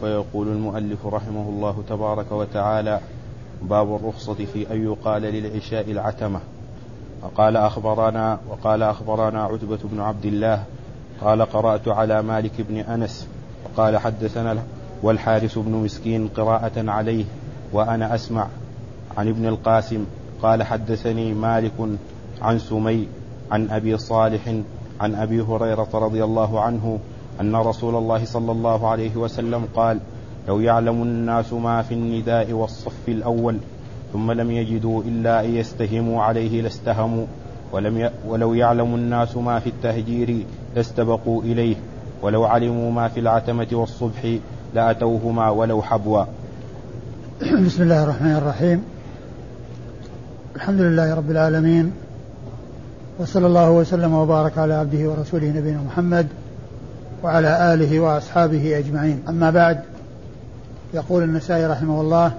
فيقول المؤلف رحمه الله تبارك وتعالى باب الرخصة في أن يقال للعشاء العتمة. قال أخبرنا وقال أخبرنا عتبة بن عبد الله قال قرأت على مالك بن أنس وقال حدثنا والحارث بن مسكين قراءة عليه وأنا أسمع عن ابن القاسم قال حدثني مالك عن سمي عن أبي صالح عن أبي هريرة رضي الله عنه أن رسول الله صلى الله عليه وسلم قال لو يعلم الناس ما في النداء والصف الأول ثم لم يجدوا إلا أن يستهموا عليه لاستهموا ولم ي... ولو يعلم الناس ما في التهجير لاستبقوا إليه ولو علموا ما في العتمة والصبح لأتوهما ولو حبوا. بسم الله الرحمن الرحيم. الحمد لله رب العالمين وصلى الله وسلم وبارك على عبده ورسوله نبينا محمد وعلى آله وأصحابه أجمعين. أما بعد يقول النسائي رحمه الله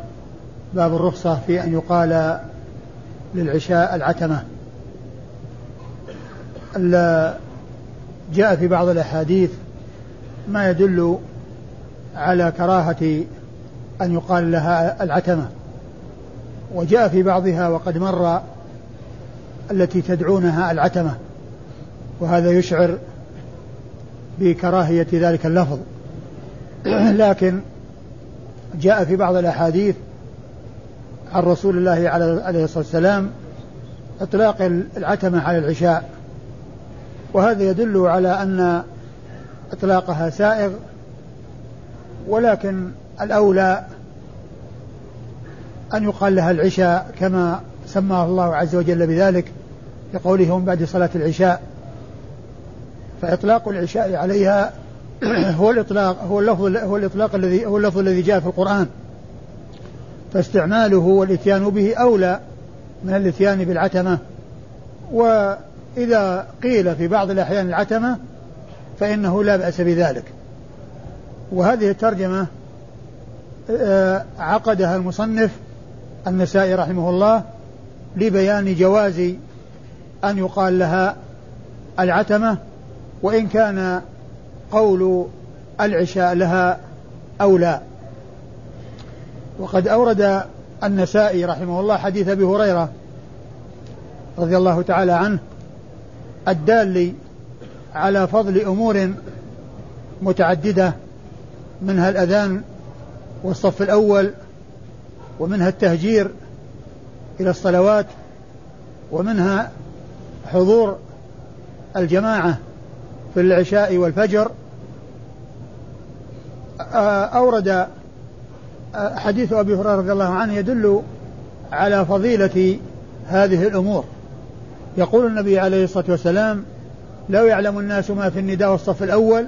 باب الرخصة في أن يقال للعشاء العتمة. جاء في بعض الأحاديث ما يدل على كراهة أن يقال لها العتمة. وجاء في بعضها وقد مر التي تدعونها العتمة وهذا يشعر بكراهية ذلك اللفظ. لكن جاء في بعض الأحاديث عن رسول الله عليه الصلاة والسلام إطلاق العتمة على العشاء. وهذا يدل على أن إطلاقها سائغ ولكن الأولى أن يقال لها العشاء كما سماه الله عز وجل بذلك لقوله هم بعد صلاة العشاء. فإطلاق العشاء عليها هو الإطلاق هو اللفظ هو الإطلاق الذي هو اللفظ الذي جاء في القرآن. فاستعماله والإتيان به أولى من الإتيان بالعتمة. وإذا قيل في بعض الأحيان العتمة فإنه لا بأس بذلك. وهذه الترجمة آه، عقدها المصنف النسائي رحمه الله لبيان جواز أن يقال لها العتمة وإن كان قول العشاء لها أولى وقد أورد النسائي رحمه الله حديث أبي هريرة رضي الله تعالى عنه الدال على فضل أمور متعددة منها الأذان والصف الأول ومنها التهجير إلى الصلوات ومنها حضور الجماعة في العشاء والفجر أورد حديث أبي هريرة رضي الله عنه يدل على فضيلة هذه الأمور. يقول النبي عليه الصلاة والسلام لو يعلم الناس ما في النداء والصف الأول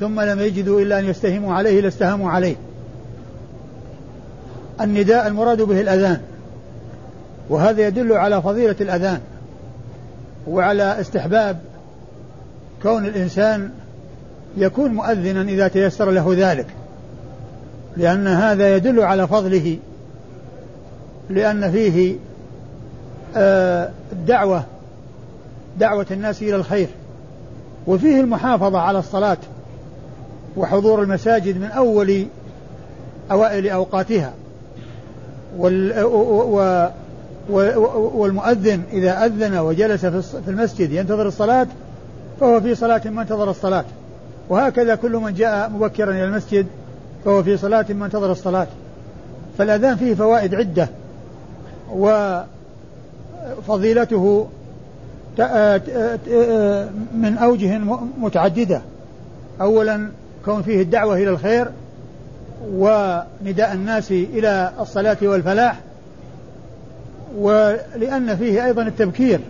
ثم لم يجدوا إلا أن يستهموا عليه لاستهموا عليه. النداء المراد به الأذان وهذا يدل على فضيلة الأذان وعلى استحباب كون الإنسان يكون مؤذنا إذا تيسر له ذلك. لأن هذا يدل على فضله. لأن فيه آه، الدعوة دعوة الناس إلى الخير. وفيه المحافظة على الصلاة وحضور المساجد من أول أوائل أوقاتها. وال والمؤذن إذا أذن وجلس في المسجد ينتظر الصلاة فهو في صلاة ما انتظر الصلاة. وهكذا كل من جاء مبكرا إلى المسجد فهو في صلاة ما انتظر الصلاة. فالأذان فيه فوائد عدة. وفضيلته من أوجه متعددة. أولا كون فيه الدعوة إلى الخير ونداء الناس إلى الصلاة والفلاح. ولأن فيه أيضا التبكير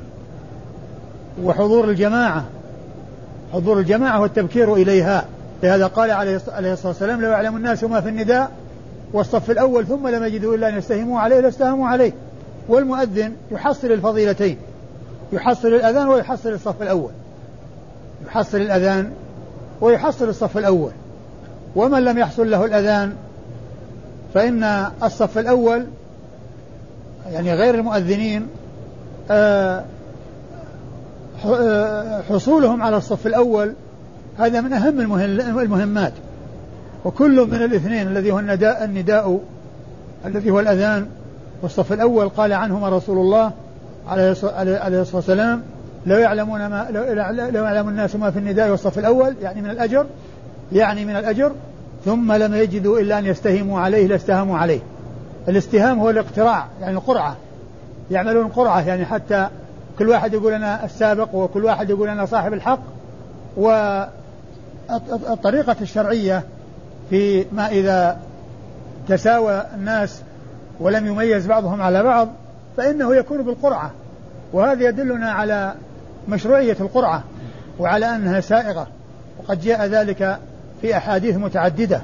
وحضور الجماعة. حضور الجماعة والتبكير إليها. لهذا قال عليه الصلاة والسلام لو يعلم الناس ما في النداء والصف الأول ثم لم يجدوا إلا أن يستهموا عليه لاستهموا عليه. والمؤذن يحصل الفضيلتين يحصل الأذان ويحصل الصف الأول. يحصل الأذان ويحصل الصف الأول. ومن لم يحصل له الأذان فإن الصف الأول يعني غير المؤذنين آه، حصولهم على الصف الأول هذا من أهم المهمات. وكل من الاثنين الذي هو النداء النداء الذي هو الأذان والصف الأول قال عنهما رسول الله عليه الصلاة والسلام لو يعلمون ما لو يعلم الناس ما في النداء والصف الأول يعني من الأجر يعني من الأجر ثم لم يجدوا إلا أن يستهموا عليه لاستهموا عليه. الاستهام هو الاقتراع يعني القرعة. يعملون قرعة يعني حتى كل واحد يقول أنا السابق وكل واحد يقول أنا صاحب الحق والطريقة الشرعية في ما إذا تساوى الناس ولم يميز بعضهم على بعض فإنه يكون بالقرعة وهذا يدلنا على مشروعية القرعة وعلى أنها سائغة وقد جاء ذلك في أحاديث متعددة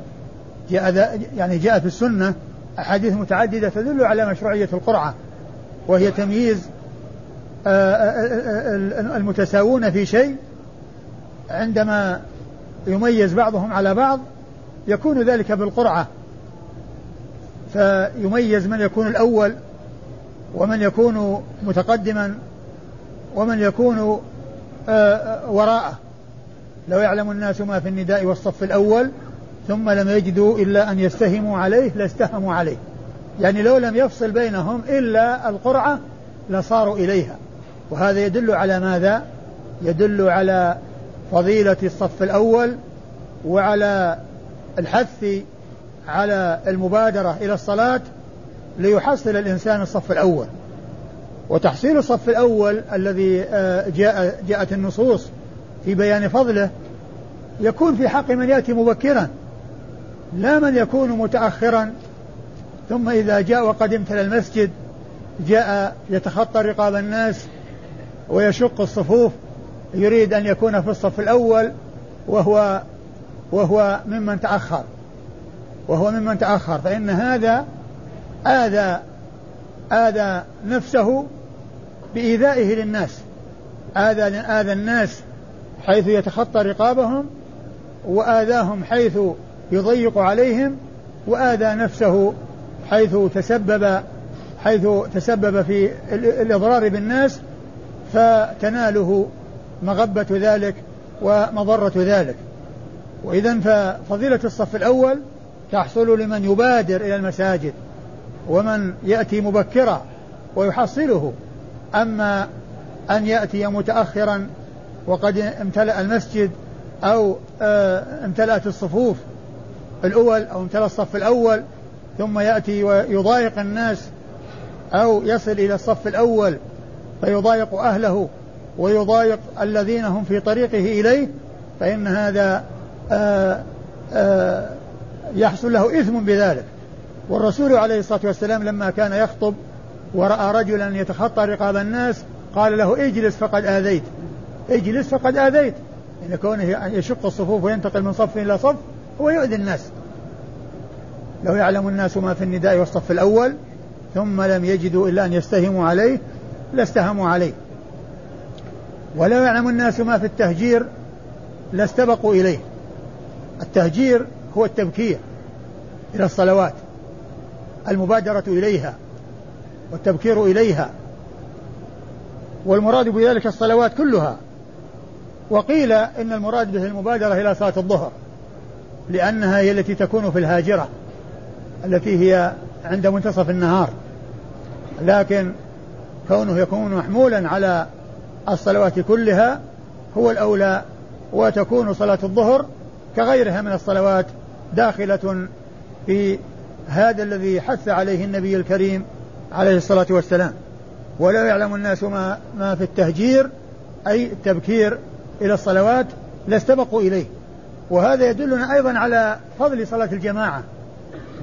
جاء يعني جاء في السنة أحاديث متعددة تدل على مشروعية القرعة وهي تمييز المتساوون في شيء عندما يميز بعضهم على بعض يكون ذلك بالقرعة. فيميز من يكون الأول ومن يكون متقدما ومن يكون وراءه. لو يعلم الناس ما في النداء والصف الأول ثم لم يجدوا إلا أن يستهموا عليه لاستهموا عليه. يعني لو لم يفصل بينهم إلا القرعة لصاروا إليها. وهذا يدل على ماذا؟ يدل على فضيلة الصف الأول وعلى الحث على المبادرة إلى الصلاة ليحصل الإنسان الصف الأول. وتحصيل الصف الأول الذي آه، جاء جاءت النصوص في بيان فضله يكون في حق من يأتي مبكرا لا من يكون متأخرا. ثم إذا جاء وقد امتلى المسجد جاء يتخطى رقاب الناس ويشق الصفوف يريد أن يكون في الصف الأول وهو وهو ممن تأخر. وهو ممن تأخر. فإن هذا آذى آذى نفسه بإيذائه للناس. آذى آذى الناس حيث يتخطى رقابهم وآذاهم حيث يضيق عليهم وآذى نفسه حيث تسبب حيث تسبب في الإضرار بالناس فتناله مغبة ذلك ومضرة ذلك. وإذا ففضيلة الصف الأول تحصل لمن يبادر إلى المساجد ومن يأتي مبكرا ويحصله. أما أن يأتي متأخرا وقد امتلأ المسجد أو آه، امتلأت الصفوف الأول أو امتلأ الصف الأول ثم يأتي ويضايق الناس أو يصل إلى الصف الأول فيضايق أهله ويضايق الذين هم في طريقه إليه فإن هذا آآ آه، آآ آه، يحصل له إثم بذلك. والرسول عليه الصلاة والسلام لما كان يخطب ورأى رجلا يتخطى رقاب الناس قال له اجلس فقد آذيت. اجلس فقد آذيت. إن كونه يشق الصفوف وينتقل من صف إلى صف هو يؤذي الناس. لو يعلم الناس ما في النداء والصف الأول ثم لم يجدوا إلا أن يستهموا عليه لاستهموا عليه. ولو يعلم الناس ما في التهجير لاستبقوا إليه. التهجير هو التبكير إلى الصلوات المبادرة إليها والتبكير إليها والمراد بذلك الصلوات كلها. وقيل إن المراد به المبادرة إلى صلاة الظهر لأنها هي التي تكون في الهاجرة التي هي عند منتصف النهار. لكن كونه يكون محمولا على الصلوات كلها هو الأولى وتكون صلاة الظهر كغيرها من الصلوات داخلة في هذا الذي حث عليه النبي الكريم عليه الصلاة والسلام. ولو يعلم الناس ما, ما في التهجير أي التبكير إلى الصلوات لاستبقوا إليه. وهذا يدلنا أيضا على فضل صلاة الجماعة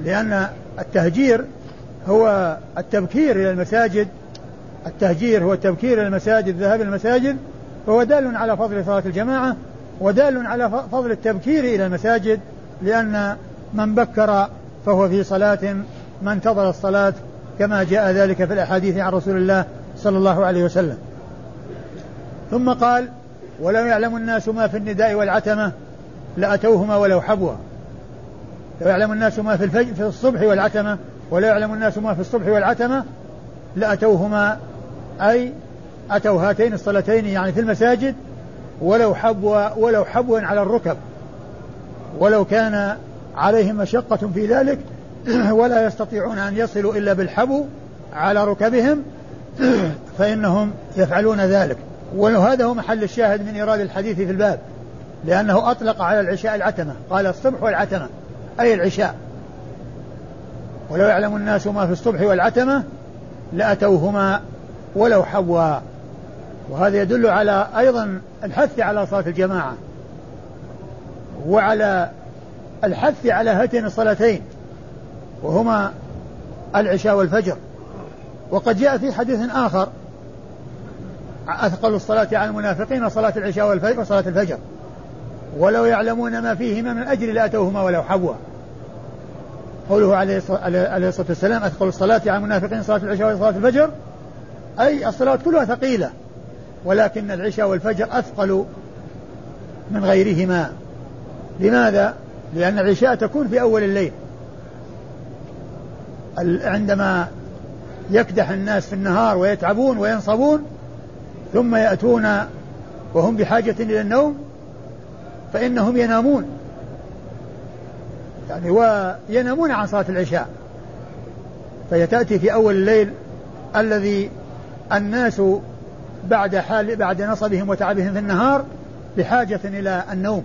لأن التهجير هو التبكير إلى المساجد التهجير هو التبكير إلى المساجد إلى المساجد فهو دال على فضل صلاة الجماعة ودال على فضل التبكير إلى المساجد لأن من بكر فهو في صلاة من انتظر الصلاة كما جاء ذلك في الأحاديث عن رسول الله صلى الله عليه وسلم. ثم قال ولو يعلم الناس ما في النداء والعتمة لأتوهما ولو حبوا. لو يعلم الناس ما في الفجر في الصبح والعتمة ولا يعلم الناس ما في الصبح والعتمة لأتوهما أي أتوا هاتين الصلاتين يعني في المساجد ولو حبوا ولو حبوا على الركب. ولو كان عليهم مشقة في ذلك ولا يستطيعون أن يصلوا إلا بالحبو على ركبهم فإنهم يفعلون ذلك. وهذا هو محل الشاهد من إيراد الحديث في الباب لأنه أطلق على العشاء العتمة. قال الصبح والعتمة أي العشاء. ولو يعلم الناس ما في الصبح والعتمة لأتوهما ولو حوا. وهذا يدل على أيضا الحث على صلاة الجماعة. وعلى الحث على هاتين الصلاتين. وهما العشاء والفجر. وقد جاء في حديث آخر. أثقل الصلاة على المنافقين صلاة العشاء والفجر وصلاة الفجر. ولو يعلمون ما فيهما من أجل لأتوهما ولو حبوا قوله عليه الصلاة والسلام أثقل الصلاة على المنافقين صلاة العشاء وصلاة الفجر. أي الصلاة كلها ثقيلة ولكن العشاء والفجر أثقل من غيرهما. لماذا؟ لأن العشاء تكون في أول الليل. عندما يكدح الناس في النهار ويتعبون وينصبون ثم يأتون وهم بحاجة إلى النوم فإنهم ينامون. يعني وينامون عن صلاة العشاء. فهي تأتي في أول الليل الذي الناس بعد حال بعد نصبهم وتعبهم في النهار بحاجة إلى النوم.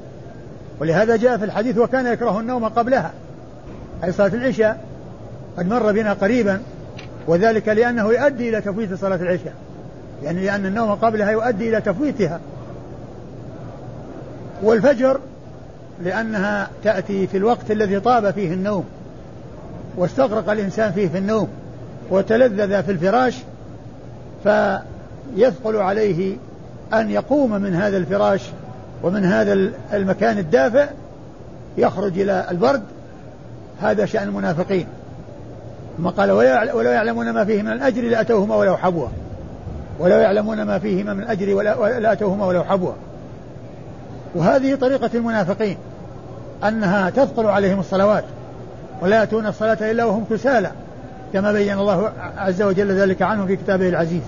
ولهذا جاء في الحديث وكان يكره النوم قبلها أي صلاة العشاء قد مر بنا قريبا وذلك لأنه يؤدي إلى تفويت صلاة العشاء. يعني لأن النوم قبلها يؤدي إلى تفويتها. والفجر لأنها تأتي في الوقت الذي طاب فيه النوم واستغرق الإنسان فيه في النوم وتلذذ في الفراش فيثقل عليه أن يقوم من هذا الفراش ومن هذا المكان الدافئ يخرج إلى البرد. هذا شأن المنافقين. ثم قال ولو يعلمون ما فيه من الأجر لأتوهما ولو حبوا ولو يعلمون ما فيهما من الأجر لأتوهما ولو حبوا وهذه طريقة المنافقين أنها تثقل عليهم الصلوات ولا يأتون الصلاة إلا وهم كسالى. كما بين الله عز وجل ذلك عنهم في كتابه العزيز.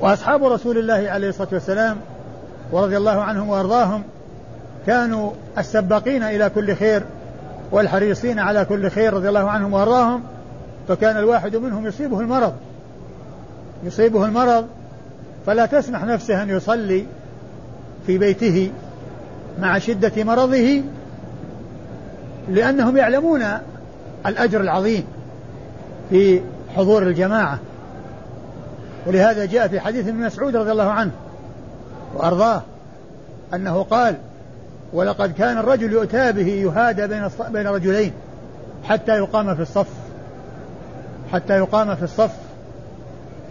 وأصحاب رسول الله عليه الصلاة والسلام ورضي الله عنهم وأرضاهم كانوا السباقين إلى كل خير والحريصين على كل خير رضي الله عنهم وأرضاهم فكان الواحد منهم يصيبه المرض. يصيبه المرض فلا تسمح نفسه أن يصلي في بيته مع شدة مرضه لأنهم يعلمون الأجر العظيم في حضور الجماعة. ولهذا جاء في حديث ابن مسعود رضي الله عنه وأرضاه أنه قال ولقد كان الرجل يؤتى به يهادى بين بين رجلين حتى يقام في الصف حتى يقام في الصف.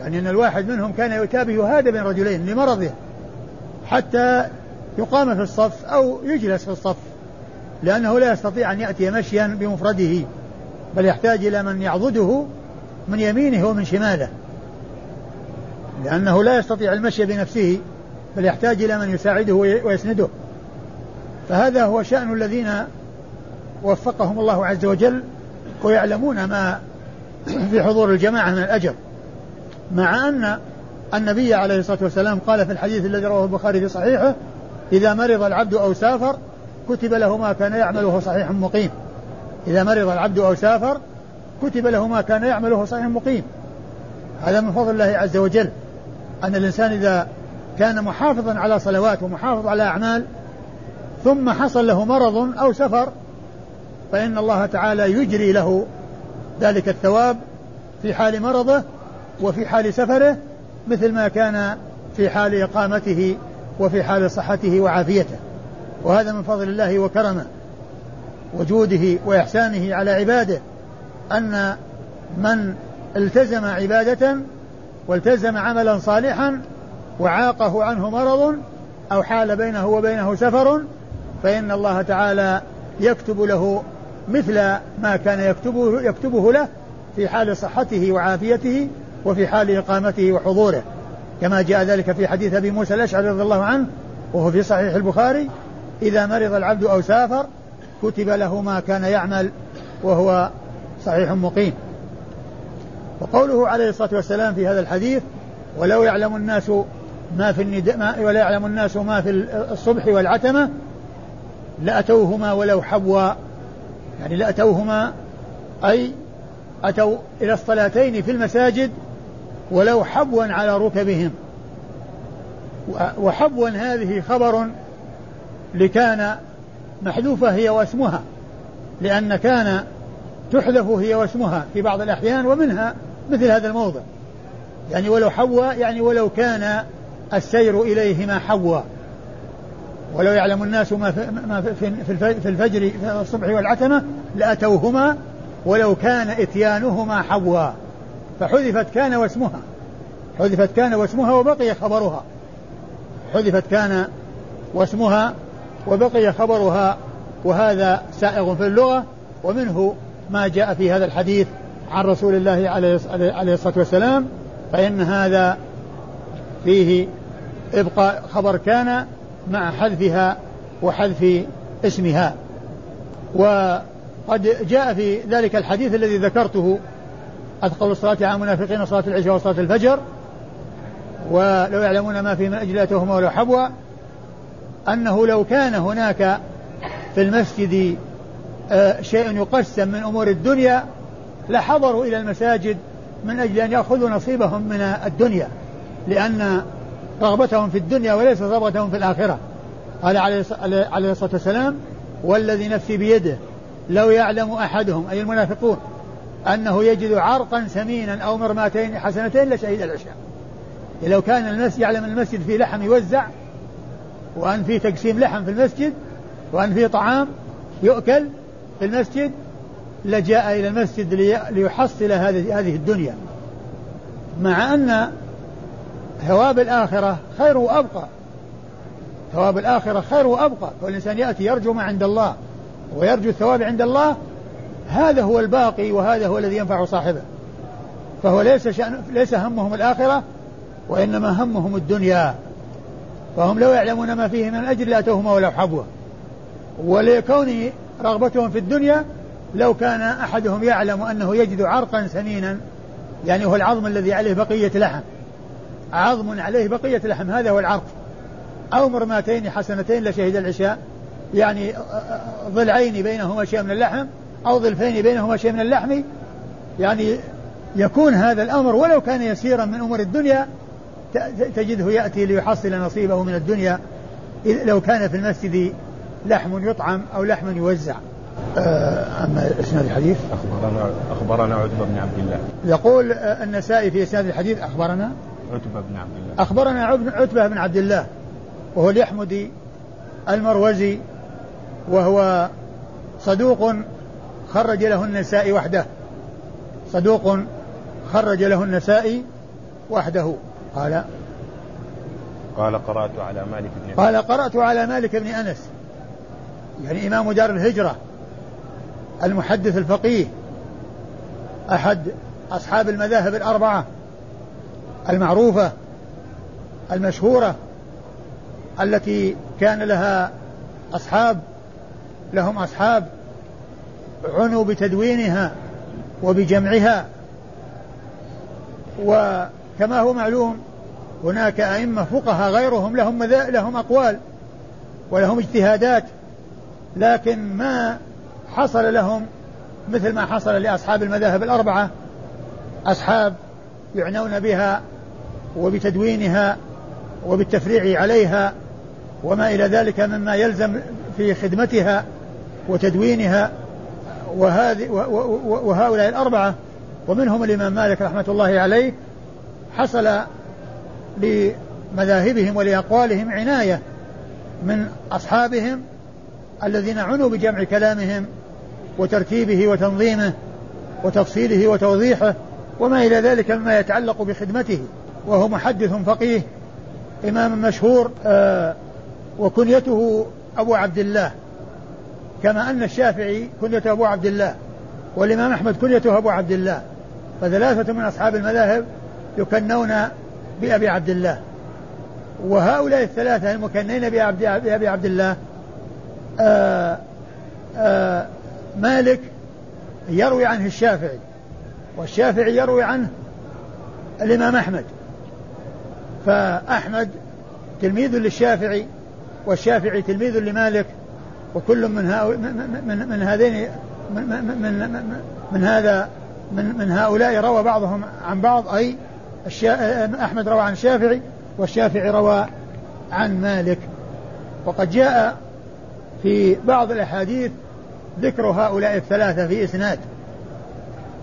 يعني أن الواحد منهم كان يؤتى به يهادى بين رجلين لمرضه حتى يقام في الصف أو يجلس في الصف لأنه لا يستطيع أن يأتي مشيا بمفرده. بل يحتاج إلى من يعضده من يمينه ومن شماله. لأنه لا يستطيع المشي بنفسه بل يحتاج إلى من يساعده ويسنده. فهذا هو شأن الذين وفقهم الله عز وجل ويعلمون ما في حضور الجماعة من الأجر. مع أن النبي عليه الصلاة والسلام قال في الحديث الذي رواه البخاري في صحيحه إذا مرض العبد أو سافر كتب له ما كان يعمله صحيح مقيم. إذا مرض العبد أو سافر كتب له ما كان يعمله صحيح مقيم. هذا من فضل الله عز وجل. أن الإنسان إذا كان محافظا على صلوات ومحافظ على أعمال ثم حصل له مرض أو سفر فإن الله تعالى يجري له ذلك الثواب في حال مرضه وفي حال سفره مثل ما كان في حال إقامته وفي حال صحته وعافيته. وهذا من فضل الله وكرمه. وجوده وإحسانه على عباده أن من التزم عبادة والتزم عملا صالحا وعاقه عنه مرض أو حال بينه وبينه سفر فإن الله تعالى يكتب له مثل ما كان يكتبه, يكتبه له في حال صحته وعافيته وفي حال إقامته وحضوره. كما جاء ذلك في حديث أبي موسى الأشعري رضي الله عنه وهو في صحيح البخاري إذا مرض العبد أو سافر كتب له ما كان يعمل وهو صحيح مقيم. وقوله عليه الصلاة والسلام في هذا الحديث ولو يعلم الناس ما في النداء ما ولا يعلم الناس ما في الصبح والعتمة لأتوهما ولو حبوا. يعني لأتوهما أي أتوا إلى الصلاتين في المساجد ولو حبوا على ركبهم. وحبوا هذه خبر لكان محذوفة هي واسمها لأن كان تحذف هي واسمها في بعض الأحيان ومنها مثل هذا الموضع. يعني ولو حوى يعني ولو كان السير إليهما حوى ولو يعلم الناس ما في, ما في الفجر في الصبح والعتمة لأتوهما ولو كان إتيانهما حوا فحذفت كان واسمها. حذفت كان واسمها وبقي خبرها. حذفت كان واسمها وبقي خبرها وهذا سائغ في اللغة ومنه ما جاء في هذا الحديث عن رسول الله عليه الصلاة والسلام فإن هذا فيه إبقاء خبر كان مع حذفها وحذف اسمها. وقد جاء في ذلك الحديث الذي ذكرته أثقل الصلاة على المنافقين صلاة العشاء وصلاة الفجر ولو يعلمون ما في من أجل أتوهم ولو حبوا أنه لو كان هناك في المسجد آه، شيء يقسم من أمور الدنيا لحضروا إلى المساجد من أجل أن يأخذوا نصيبهم من الدنيا لأن رغبتهم في الدنيا وليس رغبتهم في الآخرة. قال عليه الصلاة والسلام والذي نفسي بيده لو يعلم أحدهم أي المنافقون أنه يجد عرقا سمينا أو مرماتين حسنتين لشهد العشاء. لو كان المسجد يعلم المسجد فيه لحم يوزع وأن فيه تقسيم لحم في المسجد وأن فيه طعام يؤكل في المسجد لجاء إلى المسجد ليحصل هذه هذه الدنيا. مع أن ثواب الآخرة خير وأبقى. ثواب الآخرة خير وأبقى. والإنسان يأتي يرجو ما عند الله ويرجو الثواب عند الله هذا هو الباقي وهذا هو الذي ينفع صاحبه. فهو ليس شأن ليس همهم الآخرة وإنما همهم الدنيا. فهم لو يعلمون ما فيه من الأجر لأتوهما ولو حبوا ولكون رغبتهم في الدنيا لو كان أحدهم يعلم أنه يجد عرقا سمينا يعني هو العظم الذي عليه بقية لحم. عظم عليه بقية لحم هذا هو العرق. أو مرماتين حسنتين لشهد العشاء يعني ضلعين بينهما شيء من اللحم أو ضلفين بينهما شيء من اللحم. يعني يكون هذا الأمر ولو كان يسيرا من أمور الدنيا تجده يأتي ليحصل نصيبه من الدنيا لو كان في المسجد لحم يطعم أو لحم يوزع. آه، أما إسناد الحديث؟ أخبرنا أخبرنا عتبة بن عبد الله. يقول النسائي في إسناد الحديث أخبرنا؟ عتبة بن عبد الله. أخبرنا عتبة بن عبد الله وهو اليحمدي المروزي وهو صدوق خرج له النسائي وحده. صدوق خرج له النسائي وحده. قال قال قرأت على مالك بن قال قرأت على مالك بن أنس. يعني إمام دار الهجرة المحدث الفقيه أحد أصحاب المذاهب الأربعة المعروفة المشهورة التي كان لها أصحاب لهم أصحاب عنوا بتدوينها وبجمعها وكما هو معلوم هناك أئمة فقهاء غيرهم لهم لهم أقوال ولهم اجتهادات لكن ما حصل لهم مثل ما حصل لأصحاب المذاهب الأربعة. أصحاب يعنون بها وبتدوينها وبالتفريع عليها وما إلى ذلك مما يلزم في خدمتها وتدوينها. وهذه وهؤلاء الأربعة ومنهم الإمام مالك رحمة الله عليه حصل لمذاهبهم ولأقوالهم عناية من أصحابهم الذين عنوا بجمع كلامهم وترتيبه وتنظيمه وتفصيله وتوضيحه وما إلى ذلك مما يتعلق بخدمته وهو محدث فقيه إمام مشهور آه وكنيته أبو عبد الله. كما أن الشافعي كنيته أبو عبد الله والإمام أحمد كنيته أبو عبد الله. فثلاثة من أصحاب المذاهب يكنون بأبي عبد الله. وهؤلاء الثلاثة المكنين بأبي عبد الله آآ آه، آآ آه، مالك يروي عنه الشافعي والشافعي يروي عنه الإمام أحمد. فأحمد تلميذ للشافعي والشافعي تلميذ لمالك وكل من من, من هذين من, من, من, من هذا من, من هؤلاء روى بعضهم عن بعض أي أحمد روى عن الشافعي والشافعي روى عن مالك. وقد جاء في بعض الأحاديث ذكر هؤلاء الثلاثة في إسناد.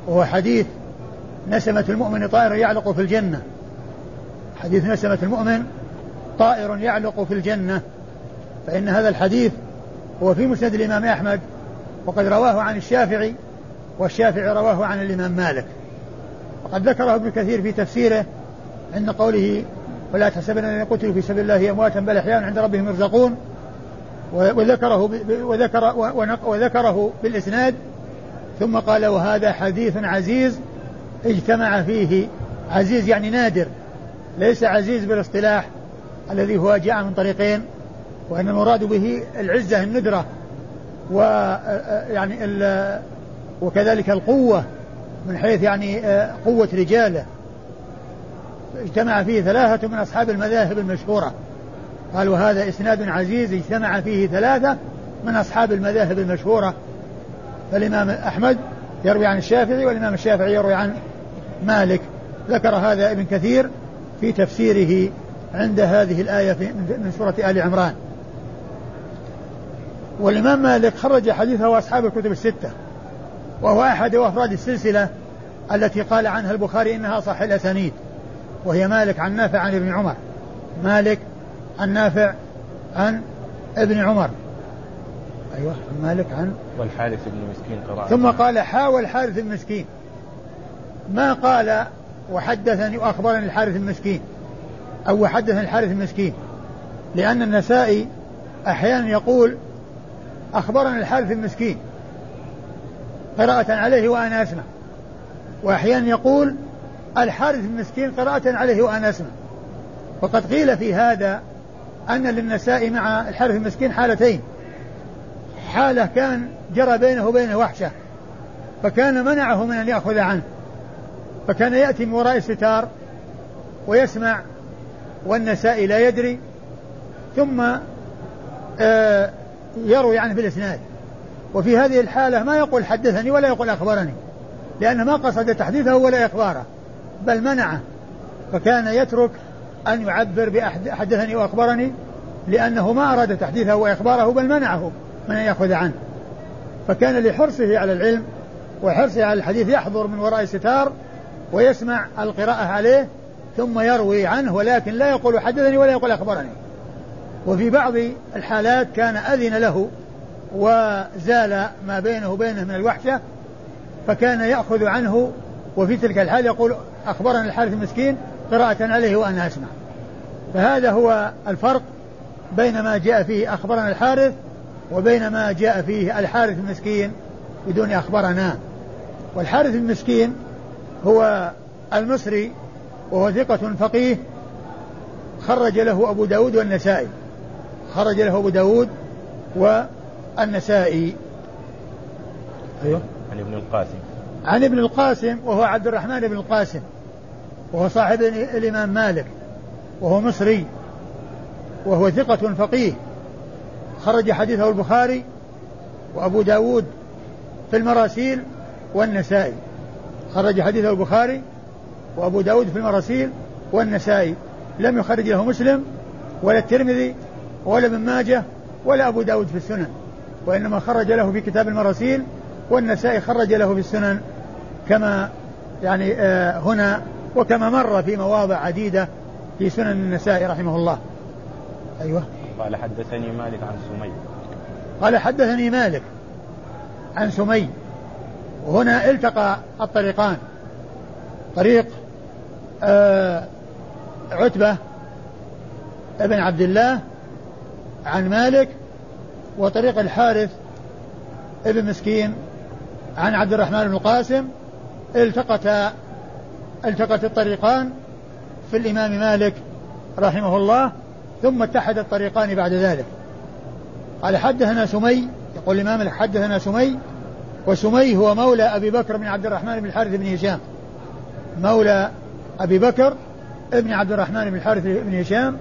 وهو حديث نسمة المؤمن طائر يعلق في الجنة. حديث نسمة المؤمن طائر يعلق في الجنة. فإن هذا الحديث هو في مسند الإمام أحمد وقد رواه عن الشافعي والشافعي رواه عن الإمام مالك. وقد ذكره ابن كثير في تفسيره عند قوله ولا تحسبن الذين قتلوا في سبيل الله أمواتا بل احياء عند ربهم يرزقون. وذكره وذكر وذكره بالإسناد. ثم قال وهذا حديث عزيز اجتمع فيه. عزيز يعني نادر. ليس عزيز بالاصطلاح الذي هو جاء من طريقين وان المراد به العزة الندرة و يعني وكذلك القوة. من حيث يعني قوة رجاله. اجتمع فيه ثلاثة من أصحاب المذاهب المشهورة. قال وهذا إسناد عزيز اجتمع فيه ثلاثة من أصحاب المذاهب المشهورة. فالإمام أحمد يروي عن الشافعي والإمام الشافعي يروي عن مالك. ذكر هذا ابن كثير في تفسيره عند هذه الآية من سورة آل عمران. والإمام مالك خرج حديثه وأصحاب الكتب الستة. وهو أحد أفراد السلسلة التي قال عنها البخاري إنها صح الأسانيد وهي مالك عن نافع عن ابن عمر. مالك عن نافع عن ابن عمر. أيوة مالك عن والحارث بن مسكين قراءة ثم قال حاول الحارث المسكين ما قال وحدثني وأخبرني الحارث المسكين أو وحدثني الحارث المسكين لأن النسائي أحيانا يقول أخبرني الحارث المسكين قراءة عليه وأنا أسمع. وأحيانا يقول الحارث المسكين قراءة عليه وأنا أسمع. وقد قيل في هذا أن للنساء مع الحارث المسكين حالتين. حالة كان جرى بينه وبينه وحشة. فكان منعه من أن يأخذ عنه. فكان يأتي من وراء الستار ويسمع والنساء لا يدري. ثم آه يروي عنه بالإسناد. وفي هذه الحالة ما يقول حدثني ولا يقول أخبرني لأنه ما قصد تحديثه ولا إخباره بل منعه فكان يترك أن يعبر بحدثني وأخبرني لأنه ما أراد تحديثه وإخباره بل منعه من أن يأخذ عنه. فكان لحرصه على العلم وحرصه على الحديث يحضر من وراء ستار ويسمع القراءة عليه ثم يروي عنه ولكن لا يقول حدثني ولا يقول أخبرني. وفي بعض الحالات كان أذن له وزال ما بينه وبينه من الوحشة فكان يأخذ عنه وفي تلك الحال يقول أخبرنا الحارث المسكين قراءة عليه وأنا أسمع. فهذا هو الفرق بين ما جاء فيه أخبرنا الحارث وبين ما جاء فيه الحارث المسكين بدون أخبرنا. والحارث المسكين هو المصري وهو ثقة فقيه خرج له أبو داود والنسائي. خرج له أبو داود والنسائي أيوه. عن ابن القاسم. عن ابن القاسم وهو عبد الرحمن بن القاسم وهو صاحب الإمام مالك وهو مصري وهو ثقة فقيه. خرج حديثه البخاري وأبو داود في المراسيل والنسائي. خرج حديثه البخاري وأبو داود في المراسيل والنسائي. لم يخرج له مسلم ولا الترمذي ولا ابن ماجه ولا أبو داود في السنن. وإنما خرج له في كتاب المراسيل والنسائي خرج له في السنن كما يعني آه هنا وكما مر في مواضع عديدة في سنن النسائي رحمه الله. أيوة. قال حدثني مالك عن سمي. قال حدثني مالك عن سمي. وهنا التقى الطريقان. طريق آه عتبة ابن عبد الله عن مالك وطريق الحارث ابن مسكين عن عبد الرحمن بن القاسم التقت التقت الطريقان في الإمام مالك رحمه الله ثم اتحد الطريقان بعد ذلك. قال حدثنا سمي يقول الإمام حدثنا سمي وسمي هو مولى أبي بكر بن عبد الرحمن بن الحارث بن هشام. مولى أبي بكر ابن عبد الرحمن بن الحارث بن هشام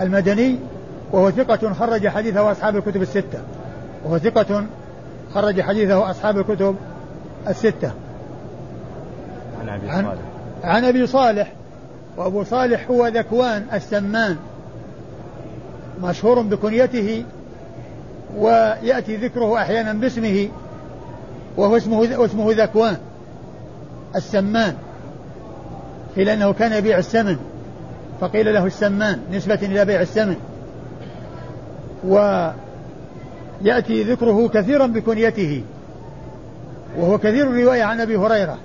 المدني وهو ثقة خرج حديثه أصحاب الكتب الستة. وهو ثقة خرج حديثه أصحاب الكتب الستة. عن أبي صالح. عن أبي صالح. وأبو صالح هو ذكوان السمان. مشهور بكنيته ويأتي ذكره أحيانا باسمه وهو اسمه اسمه ذكوان السمان. قيل أنه كان يبيع السمن فقيل له السمان نسبة إلى بيع السمن. ويأتي ذكره كثيرا بكنيته وهو كثير الرواية عن أبي هريرة.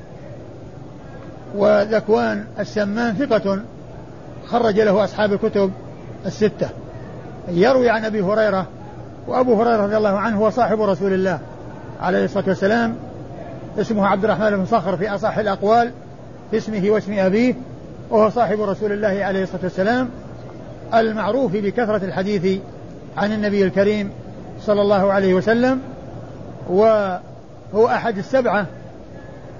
وذكوان السمان ثقة خرج له أصحاب الكتب الستة. يروي عن أبي هريرة وأبو هريرة رضي الله عنه هو صاحب رسول الله عليه الصلاة والسلام. اسمه عبد الرحمن بن صخر في أصح الأقوال اسمه واسم أبيه وهو صاحب رسول الله عليه الصلاة والسلام. المعروف بكثرة الحديث عن النبي الكريم صلى الله عليه وسلم وهو أحد السبعة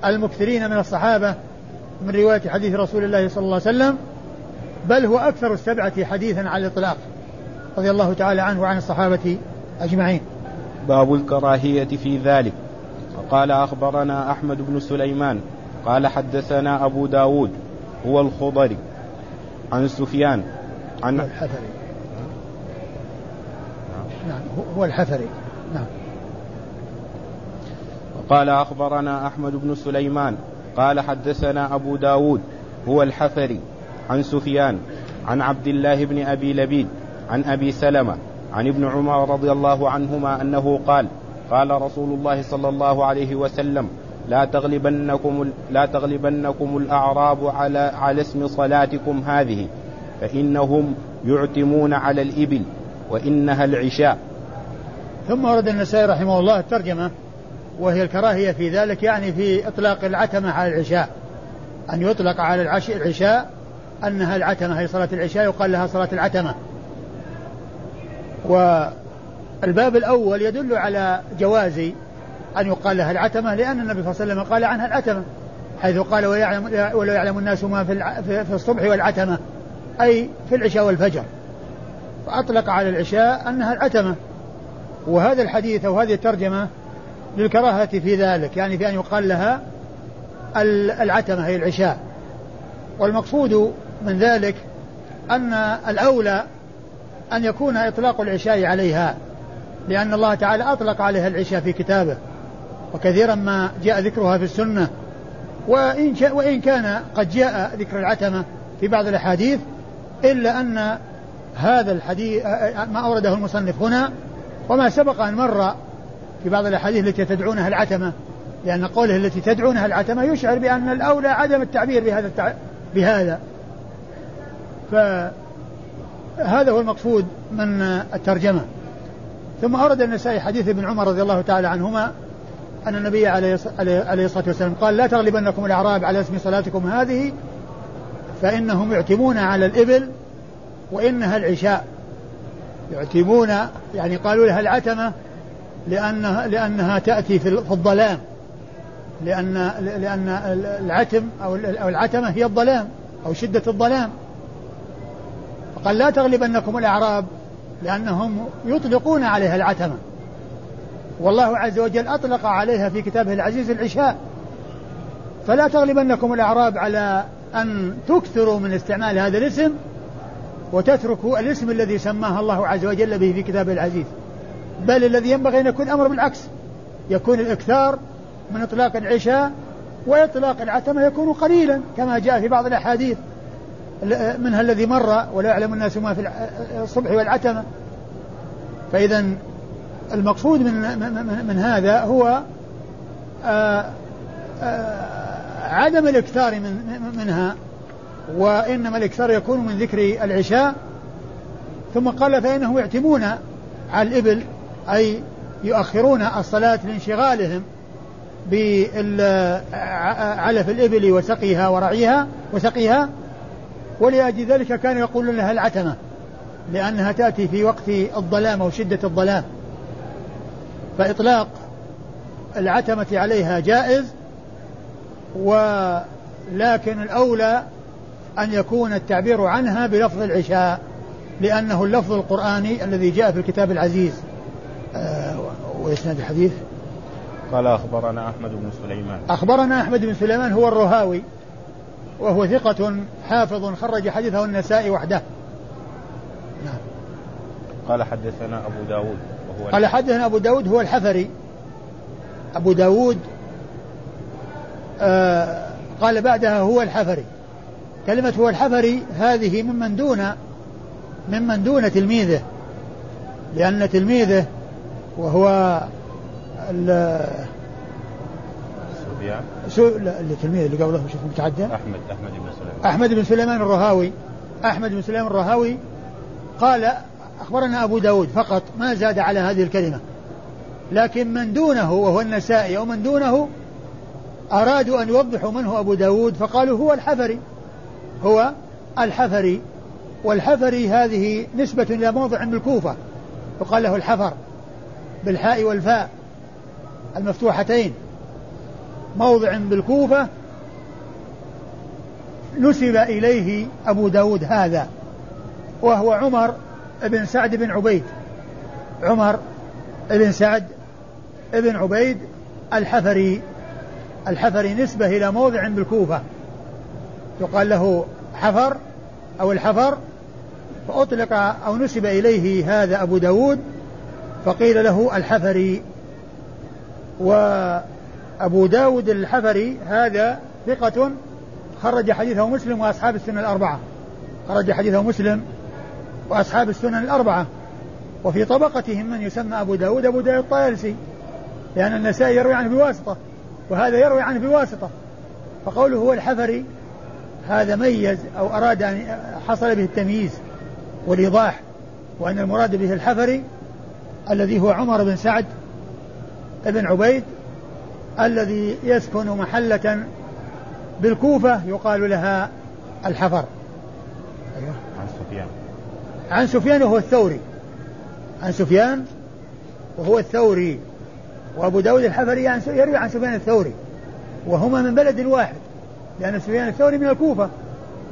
المكثرين من الصحابة من رواية حديث رسول الله صلى الله عليه وسلم بل هو أكثر السبعة حديثا على الإطلاق رضي الله تعالى عنه وعن الصحابة أجمعين. باب الكراهية في ذلك. وقال أخبرنا أحمد بن سليمان قال حدثنا أبو داود هو الخضري عن سفيان عن الحفري نعم هو الحفري. نعم. قال أخبرنا أحمد بن سليمان قال حدثنا أبو داود هو الحفري عن سفيان عن عبد الله بن أبي لبيد عن أبي سلمة عن ابن عمر رضي الله عنهما أنه قال قال رسول الله صلى الله عليه وسلم لا تغلبنكم لا تغلبنكم الأعراب على على اسم صلاتكم هذه فإنهم يعتمون على الإبل وإنها العشاء. ثم ورد النسائي رحمه الله الترجمة وهي الكراهية في ذلك يعني في إطلاق العتمة على العشاء. أن يطلق على العشاء أنها العتمة هي صلاة العشاء يقال لها صلاة العتمة. والباب الأول يدل على جواز أن يقال لها العتمة لأن النبي صلى الله عليه وسلم قال عنها العتمة حيث قال ويعلم ولا يعلم الناس ما في الصبح والعتمة أي في العشاء والفجر. فأطلق على العشاء أنها العتمة وهذا الحديث أو هذه الترجمة للكراهة في ذلك يعني في أن يقال لها العتمة هي العشاء. والمقصود من ذلك أن الأولى أن يكون إطلاق العشاء عليها لأن الله تعالى أطلق عليها العشاء في كتابه وكثيرا ما جاء ذكرها في السنة. وإن, وإن كان قد جاء ذكر العتمة في بعض الأحاديث إلا أن هذا الحديث ما أورده المصنف هنا وما سبق أن مر في بعض الأحاديث التي تدعونها العتمة لأن قوله التي تدعونها العتمة يشعر بأن الأولى عدم التعبير بهذا التع... بهذا. فهذا هو المقصود من الترجمة. ثم أورد النسائي حديث ابن عمر رضي الله تعالى عنهما أن النبي عليه الصلاة والسلام قال لا تغلبنكم الأعراب على اسم صلاتكم هذه فإنهم يعتمون على الإبل وإنها العشاء يعتمون يعني قالوا لها العتمة لأنها لأنها تأتي في الظلام. لأن لأن العتم أو العتمة هي الظلام أو شدة الظلام. فقال لا تغلبنكم الأعراب لأنهم يطلقون عليها العتمة. والله عز وجل أطلق عليها في كتابه العزيز العشاء. فلا تغلبنكم الأعراب على أن تكثروا من استعمال هذا الاسم وتتركوا الاسم الذي سماه الله عز وجل به في كتابه العزيز. بل الذي ينبغي أن يكون الأمر بالعكس. يكون الإكثار من إطلاق العشاء وإطلاق العتمة يكون قليلا كما جاء في بعض الأحاديث. منها الذي مر ولا يعلم الناس ما في الصبح والعتمة. فإذا المقصود من, من, من هذا هو آآ آآ عدم الإكثار من منها. وإنما الإكثار يكون من ذكر العشاء. ثم قال فإنهم يعتمون على الإبل أي يؤخرون الصلاة لانشغالهم بعلف الإبل وسقيها ورعيها وسقيها ولأجل ذلك كانوا يقولون لها العتمة لأنها تأتي في وقت الظلام أو شدة الظلام. فإطلاق العتمة عليها جائز ولكن الأولى أن يكون التعبير عنها بلفظ العشاء لأنه اللفظ القرآني الذي جاء في الكتاب العزيز. وإسناد الحديث؟ قال أخبرنا أحمد بن سليمان. أخبرنا أحمد بن سليمان هو الرهاوي وهو ثقة حافظ خرج حديثه النسائي وحده. نعم. قال حدثنا أبو داود وهو قال حدثنا أبو داود هو الحفري. أبو داود آه قال بعدها هو الحفري. كلمة هو الحفري هذه ممن دون ممن دون تلميذه لأن تلميذه وهو سفيان سو لا التلميذ اللي قبله شوف متعدى أحمد أحمد بن سليمان. أحمد بن سليمان الرهاوي. أحمد بن سليمان الرهاوي قال أخبرنا أبو داود فقط ما زاد على هذه الكلمة. لكن من دونه وهو النسائي أو من دونه أرادوا أن يوضحوا من هو أبو داود فقالوا هو الحفري. هو الحفري. والحفري هذه نسبة إلى موضع بالكوفة يقال له الحفر بالحاء والفاء المفتوحتين. موضع بالكوفة نسب إليه أبو داود هذا وهو عمر بن سعد بن عبيد. عمر بن سعد بن عبيد الحفري. الحفري نسبة إلى موضع بالكوفة. يقال له حفر أو الحفر فأطلق أو نسب إليه هذا أبو داود فقيل له الحفري. وأبو داود الحفري هذا ثقة خرج حديثه مسلم وأصحاب السنة الأربعة. خرج حديثه مسلم وأصحاب السنن الأربعة. وفي طبقتهم من يسمى أبو داود أبو داود الطيالسي لأن النسائي يروي عنه بواسطة وهذا يروي عنه بواسطة. فقوله هو الحفري هذا ميز أو أراد أن حصل به التمييز والإيضاح وأن المراد به الحفري الذي هو عمر بن سعد بن عبيد الذي يسكن محلة بالكوفة يقال لها الحفر. أيوه. عن سفيان. عن سفيان وهو الثوري. عن سفيان وهو الثوري. وأبو داود الحفري يروي عن سفيان الثوري. وهما من بلد واحد. لأن سفيان الثوري من الكوفة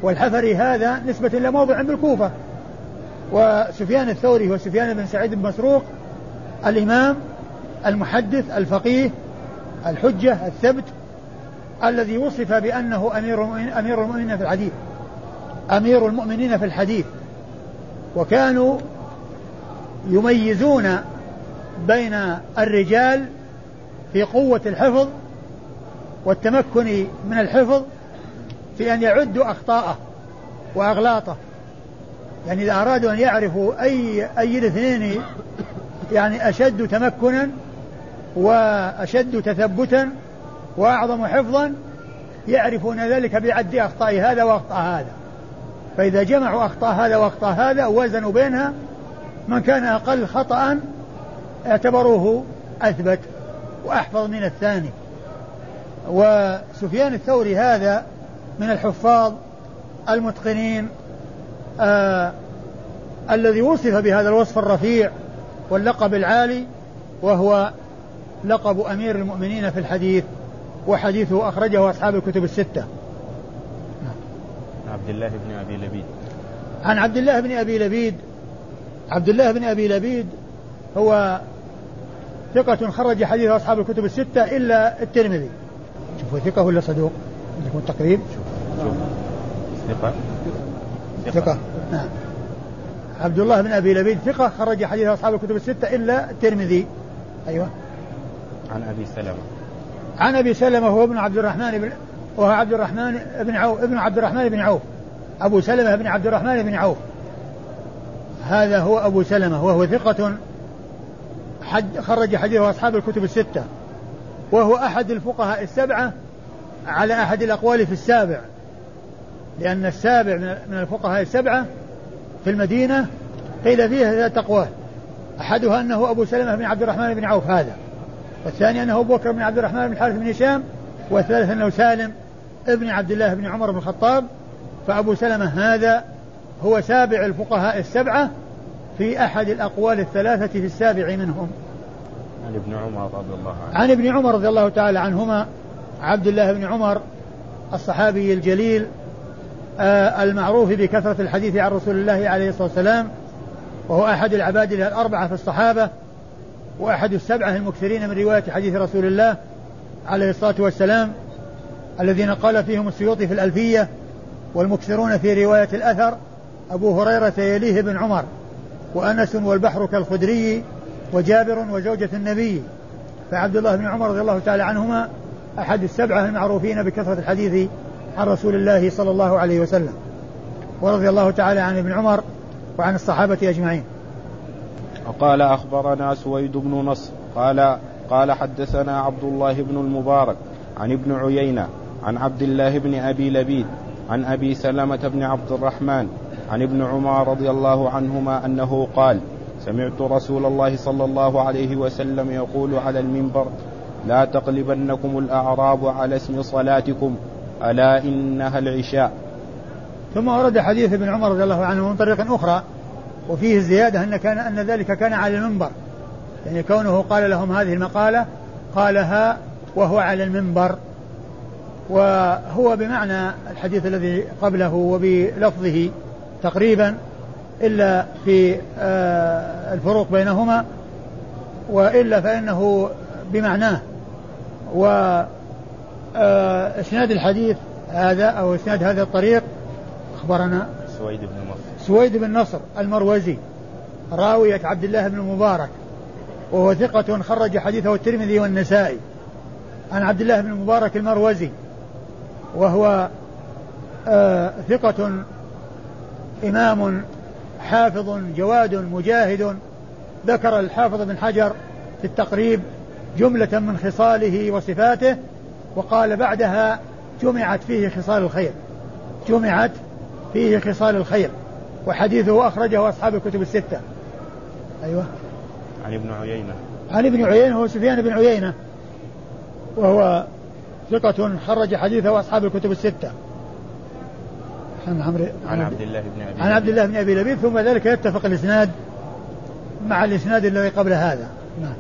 والحفري هذا نسبة إلى موضع بالكوفة وسفيان الثوري هو سفيان بن سعيد بن مسروق الإمام المحدث الفقيه الحجة الثبت الذي وصف بأنه أمير أمير المؤمنين في الحديث. أمير المؤمنين في الحديث. وكانوا يميزون بين الرجال في قوة الحفظ والتمكن من الحفظ في أن يعدوا أخطاءه وأغلاطه. يعني إذا أرادوا أن يعرفوا أي أي الاثنين يعني أشد تمكنا وأشد تثبتا وأعظم حفظا يعرفون ذلك بعد أخطاء هذا وأخطاء هذا. فإذا جمعوا أخطاء هذا وأخطاء هذا ووزنوا بينها من كان أقل خطأ اعتبروه أثبت وأحفظ من الثاني. وسفيان الثوري هذا من الحفاظ المتقنين آه الذي وصف بهذا الوصف الرفيع واللقب العالي وهو لقب أمير المؤمنين في الحديث وحديثه أخرجه أصحاب الكتب الستة. عبد الله بن أبي لبيد. عن عبد الله بن أبي لبيد عبد الله بن أبي لبيد هو ثقة خرج حديث أصحاب الكتب الستة إلا الترمذي. شوفوا ثقة ولا صدوق؟ عندكم التقريب؟ شوف شوف. ثقة. ثقة. نعم. عبد الله بن أبي لبيد ثقة خرج حديث أصحاب الكتب الستة إلا الترمذي. أيوه. عن أبي سلمة. عن أبي سلمة هو ابن عبد الرحمن بن وهو عبد الرحمن بن عوف ابن عبد الرحمن بن عوف. أبو سلمة بن عبد الرحمن بن عوف. هذا هو أبو سلمة وهو ثقة. حد خرج حديث أصحاب الكتب الستة. وهو أحد الفقهاء السبعة على أحد الأقوال في السابع. لأن السابع من الفقهاء السبعة في المدينة قيل فيها ثلاث أقوال أحدها أنه أبو سلمة بن عبد الرحمن بن عوف هذا. والثاني أنه أبو بكر بن عبد الرحمن بن الحارث بن هشام. والثالث أنه سالم ابن عبد الله بن عمر بن الخطاب. فأبو سلمة هذا هو سابع الفقهاء السبعة في أحد الأقوال الثلاثة في السابع منهم. عن ابن عمر رضي الله عنه. عن ابن عمر رضي الله تعالى عنهما عبد الله بن عمر الصحابي الجليل آه، المعروف بكثرة الحديث عن رسول الله عليه الصلاة والسلام وهو أحد العباد الأربعة في الصحابة وأحد السبعة المكثرين من رواية حديث رسول الله عليه الصلاة والسلام الذين قال فيهم السيوطي في الألفية والمكثرون في رواية الأثر أبو هريرة يليه بن عمر وأنس والبحر كالخدري وجابر وزوجة النبي فعبد الله بن عمر رضي الله تعالى عنهما أحد السبعة المعروفين بكثرة الحديث عن رسول الله صلى الله عليه وسلم ورضي الله تعالى عن ابن عمر وعن الصحابة أجمعين. وقال أخبرنا سويد بن نصر قال قال حدثنا عبد الله بن المبارك عن ابن عيينة عن عبد الله بن أبي لبيد عن أبي سلمة بن عبد الرحمن عن ابن عمر رضي الله عنهما أنه قال سمعت رسول الله صلى الله عليه وسلم يقول على المنبر لا تقلبنكم الأعراب على اسم صلاتكم ألا إنها العشاء. ثم ورد حديث ابن عمر رضي الله عنه من طريق أخرى وفيه الزيادة أن كان أن ذلك كان على المنبر. يعني كونه قال لهم هذه المقالة قالها وهو على المنبر. وهو بمعنى الحديث الذي قبله وبلفظه تقريبا إلا في آه، الفروق بينهما وإلا فإنه بمعناه. و آه، إسناد الحديث هذا أو إسناد هذا الطريق أخبرنا سويد بن نصر. سويد بن نصر المروزي راوية عبد الله بن المبارك وهو ثقة خرج حديثه الترمذي والنسائي. عن عبد الله بن المبارك المروزي وهو آه ثقة إمام حافظ جواد مجاهد. ذكر الحافظ بن حجر في التقريب جملة من خصاله وصفاته وقال بعدها جمعت فيه خصال الخير. جمعت فيه خصال الخير. وحديثه أخرجه أصحاب الكتب الستة. أيوة. عن ابن عيينة. عن ابن عيينة هو سفيان بن عيينة. وهو ثقة خرج حديثه أصحاب الكتب الستة. عن عمرو عن عبد الله بن أبي عن عبد الله بن أبي لبيب ثم ذلك يتفق الإسناد مع الإسناد الذي قبل هذا. نعم.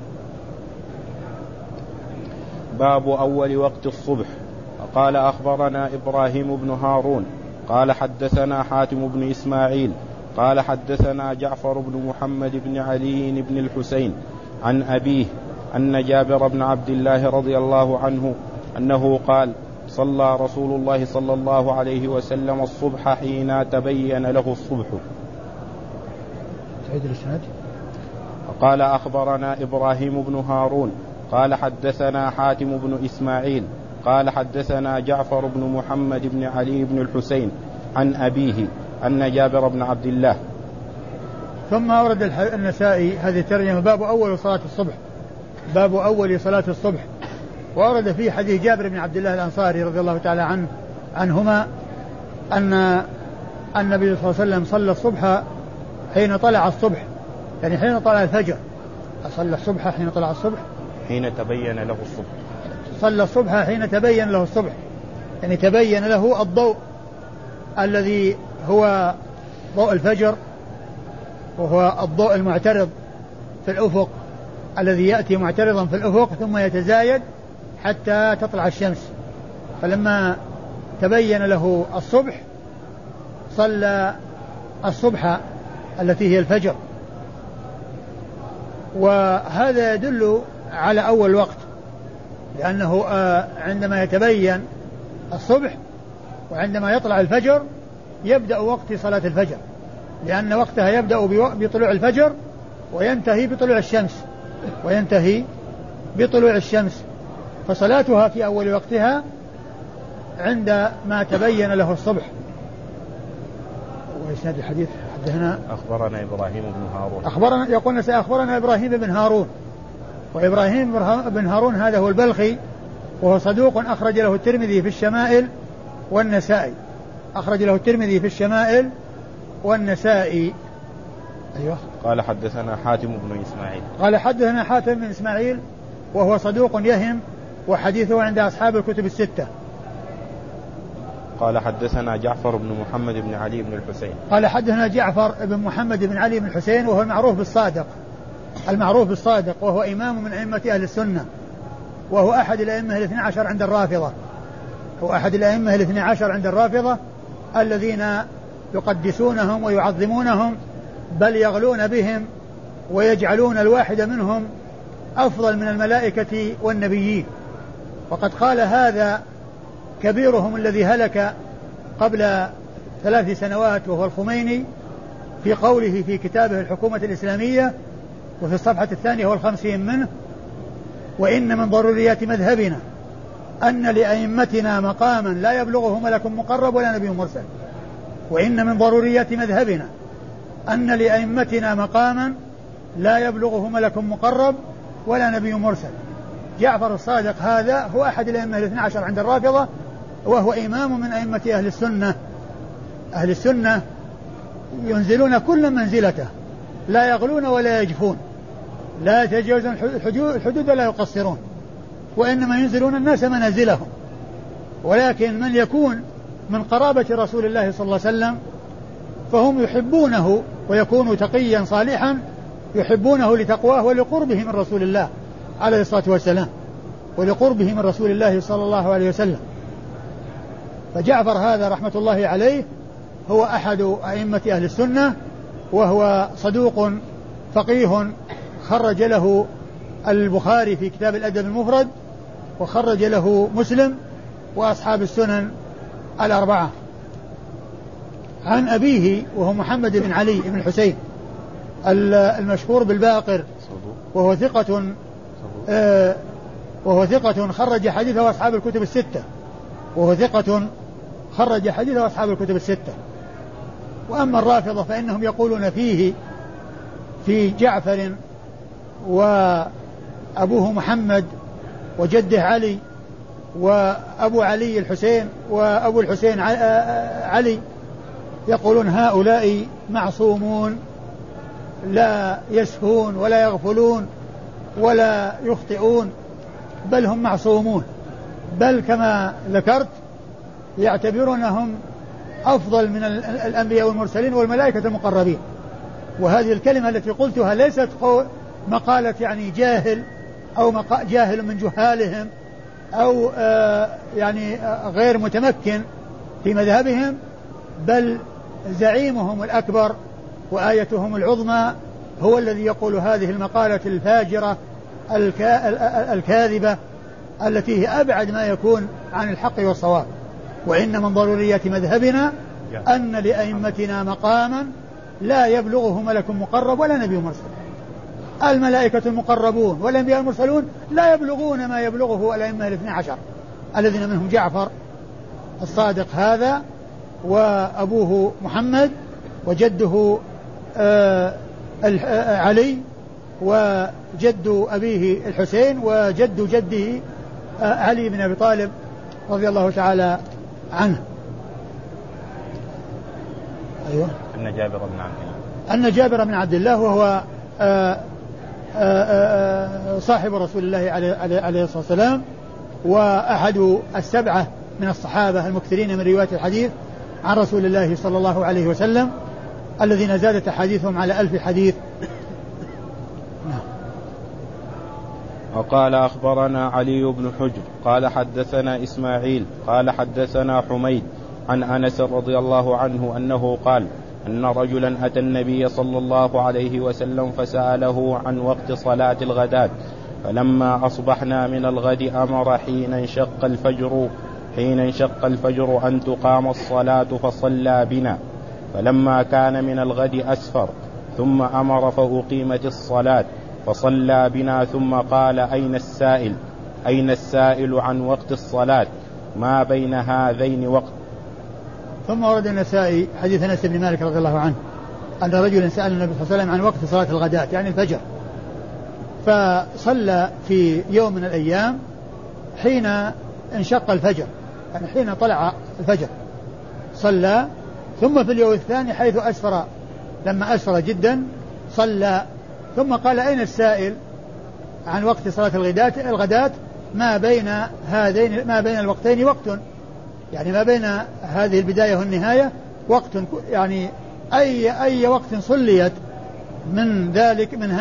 باب أول وقت الصبح. قال أخبرنا إبراهيم بن هارون. قال حدثنا حاتم بن إسماعيل. قال حدثنا جعفر بن محمد بن علي بن الحسين عن أبيه أن جابر بن عبد الله رضي الله عنه أنه قال صلى رسول الله صلى الله عليه وسلم الصبح حين تبين له الصبح. تعيد الإسناد. قال أخبرنا إبراهيم بن هارون قال حدثنا حاتم بن إسماعيل قال حدثنا جعفر بن محمد بن علي بن الحسين عن أبيه أن جابر بن عبد الله. ثم أورد النسائي هذه الترجمة باب أول صلاة الصبح. باب أول صلاة الصبح. وأورد فيه حديث جابر بن عبد الله الأنصاري رضي الله تعالى عنه عنهما أن النبي صلى الله عليه وسلم صلى الصبح حين طلع الصبح يعني حين طلع الفجر. صلى الصبح حين طلع الصبح؟ حين تبين له الصبح. صلى الصبح حين تبين له الصبح. يعني تبين له الضوء الذي هو ضوء الفجر وهو الضوء المعترض في الأفق الذي يأتي معترضا في الأفق ثم يتزايد حتى تطلع الشمس. فلما تبين له الصبح صلى الصبح التي هي الفجر. وهذا يدل على أول وقت لأنه آه، عندما يتبين الصبح وعندما يطلع الفجر يبدأ وقت صلاة الفجر. لأن وقتها يبدأ بطلوع الفجر وينتهي بطلوع الشمس. وينتهي بطلوع الشمس. فصلاتها في أول وقتها عندما تبين له الصبح. وإسناد الحديث حدثنا أخبرنا إبراهيم بن هارون. أخبرنا يقول أخبرنا إبراهيم بن هارون. وإبراهيم بن هارون هذا هو البلخي وهو صدوق أخرج له الترمذي في الشمائل والنسائي. أخرج له الترمذي في الشمائل والنسائي. أيوه. قال حدثنا حاتم بن إسماعيل. قال حدثنا حاتم بن إسماعيل وهو صدوق يهم وحديثه عند أصحاب الكتب الستة. قال حدثنا جعفر بن محمد بن علي بن الحسين. قال حدثنا جعفر بن محمد بن علي بن الحسين وهو المعروف بالصادق. المعروف بالصادق وهو إمام من أئمة أهل السنة. وهو أحد الأئمة الاثنى عشر عند الرافضة. هو أحد الأئمة الاثنى عشر عند الرافضة الذين يقدسونهم ويعظمونهم بل يغلون بهم ويجعلون الواحد منهم أفضل من الملائكة والنبيين. وقد قال هذا كبيرهم الذي هلك قبل ثلاث سنوات وهو الخميني في قوله في كتابه الحكومة الإسلامية وفي الصفحة الثانية والخمسين منه وإن من ضروريات مذهبنا أن لأئمتنا مقاما لا يبلغه ملك مقرب ولا نبي مرسل. وإن من ضروريات مذهبنا أن لأئمتنا مقاما لا يبلغه ملك مقرب ولا نبي مرسل. جعفر الصادق هذا هو أحد الأئمة الاثنى عشر عند الرافضة وهو إمام من أئمة أهل السنة. أهل السنة ينزلون كل منزلته لا يغلون ولا يجفون لا يتجاوزون الحدود ولا يقصرون وإنما ينزلون الناس منازلهم. ولكن من يكون من قرابة رسول الله صلى الله عليه وسلم فهم يحبونه ويكون تقيا صالحا يحبونه لتقواه ولقربه من رسول الله. عليه الصلاة والسلام ولقربه من رسول الله صلى الله عليه وسلم. فجعفر هذا رحمة الله عليه هو أحد أئمة أهل السنة وهو صدوق فقيه خرج له البخاري في كتاب الأدب المفرد وخرج له مسلم وأصحاب السنن الأربعة. عن أبيه وهو محمد بن علي بن الحسين المشهور بالباقر وهو ثقة وهو ثقة خرج حديثه أصحاب الكتب الستة. وهو ثقة خرج حديثه أصحاب الكتب الستة. وأما الرافضة فإنهم يقولون فيه في جعفر وأبوه محمد وجده علي وأبو علي الحسين وأبو الحسين علي يقولون هؤلاء معصومون لا يسهون ولا يغفلون. ولا يخطئون بل هم معصومون. بل كما ذكرت يعتبرونهم أفضل من الأنبياء والمرسلين والملائكة المقربين. وهذه الكلمة التي قلتها ليست مقالة يعني جاهل أو جاهل من جهالهم أو آه يعني آه غير متمكن في مذهبهم بل زعيمهم الأكبر وآيتهم العظمى هو الذي يقول هذه المقالة الفاجرة الكاذبة التي هي أبعد ما يكون عن الحق والصواب. وإن من ضروريات مذهبنا أن لأئمتنا مقاما لا يبلغه ملك مقرب ولا نبي مرسل. الملائكة المقربون والأنبياء المرسلون لا يبلغون ما يبلغه الأئمة الاثنى عشر الذين منهم جعفر الصادق هذا وأبوه محمد وجده آه علي وجد أبيه الحسين وجد جده آه علي بن أبي طالب رضي الله تعالى عنه. أيوه. أن جابر بن عبد الله. أن جابر بن عبد الله وهو آه آه آه صاحب رسول الله عليه, عليه الصلاة والسلام وأحد السبعة من الصحابة المكثرين من رواية الحديث عن رسول الله صلى الله عليه وسلم. الذين زادت أحاديثهم على ألف حديث. وقال أخبرنا علي بن حجر قال حدثنا إسماعيل قال حدثنا حميد عن أنس رضي الله عنه أنه قال أن رجلا أتى النبي صلى الله عليه وسلم فسأله عن وقت صلاة الغداة فلما أصبحنا من الغد أمر حين انشق الفجر حين انشق الفجر أن تقام الصلاة فصلى بنا. فلما كان من الغد أسفر ثم أمر فأقيمت الصلاة فصلى بنا ثم قال أين السائل؟ أين السائل عن وقت الصلاة؟ ما بين هذين وقت؟ ثم ورد النسائي حديث أنس بن مالك رضي الله عنه أن رجلا سأل النبي صلى الله عليه وسلم عن وقت صلاة الغداة يعني الفجر. فصلى في يوم من الأيام حين انشق الفجر يعني حين طلع الفجر. صلى ثم في اليوم الثاني حيث أسفر لما أسفر جدا صلى. ثم قال أين السائل؟ عن وقت صلاة الغداة الغداة ما بين هذين ما بين الوقتين وقت. يعني ما بين هذه البداية والنهاية وقت يعني أي أي وقت صليت من ذلك من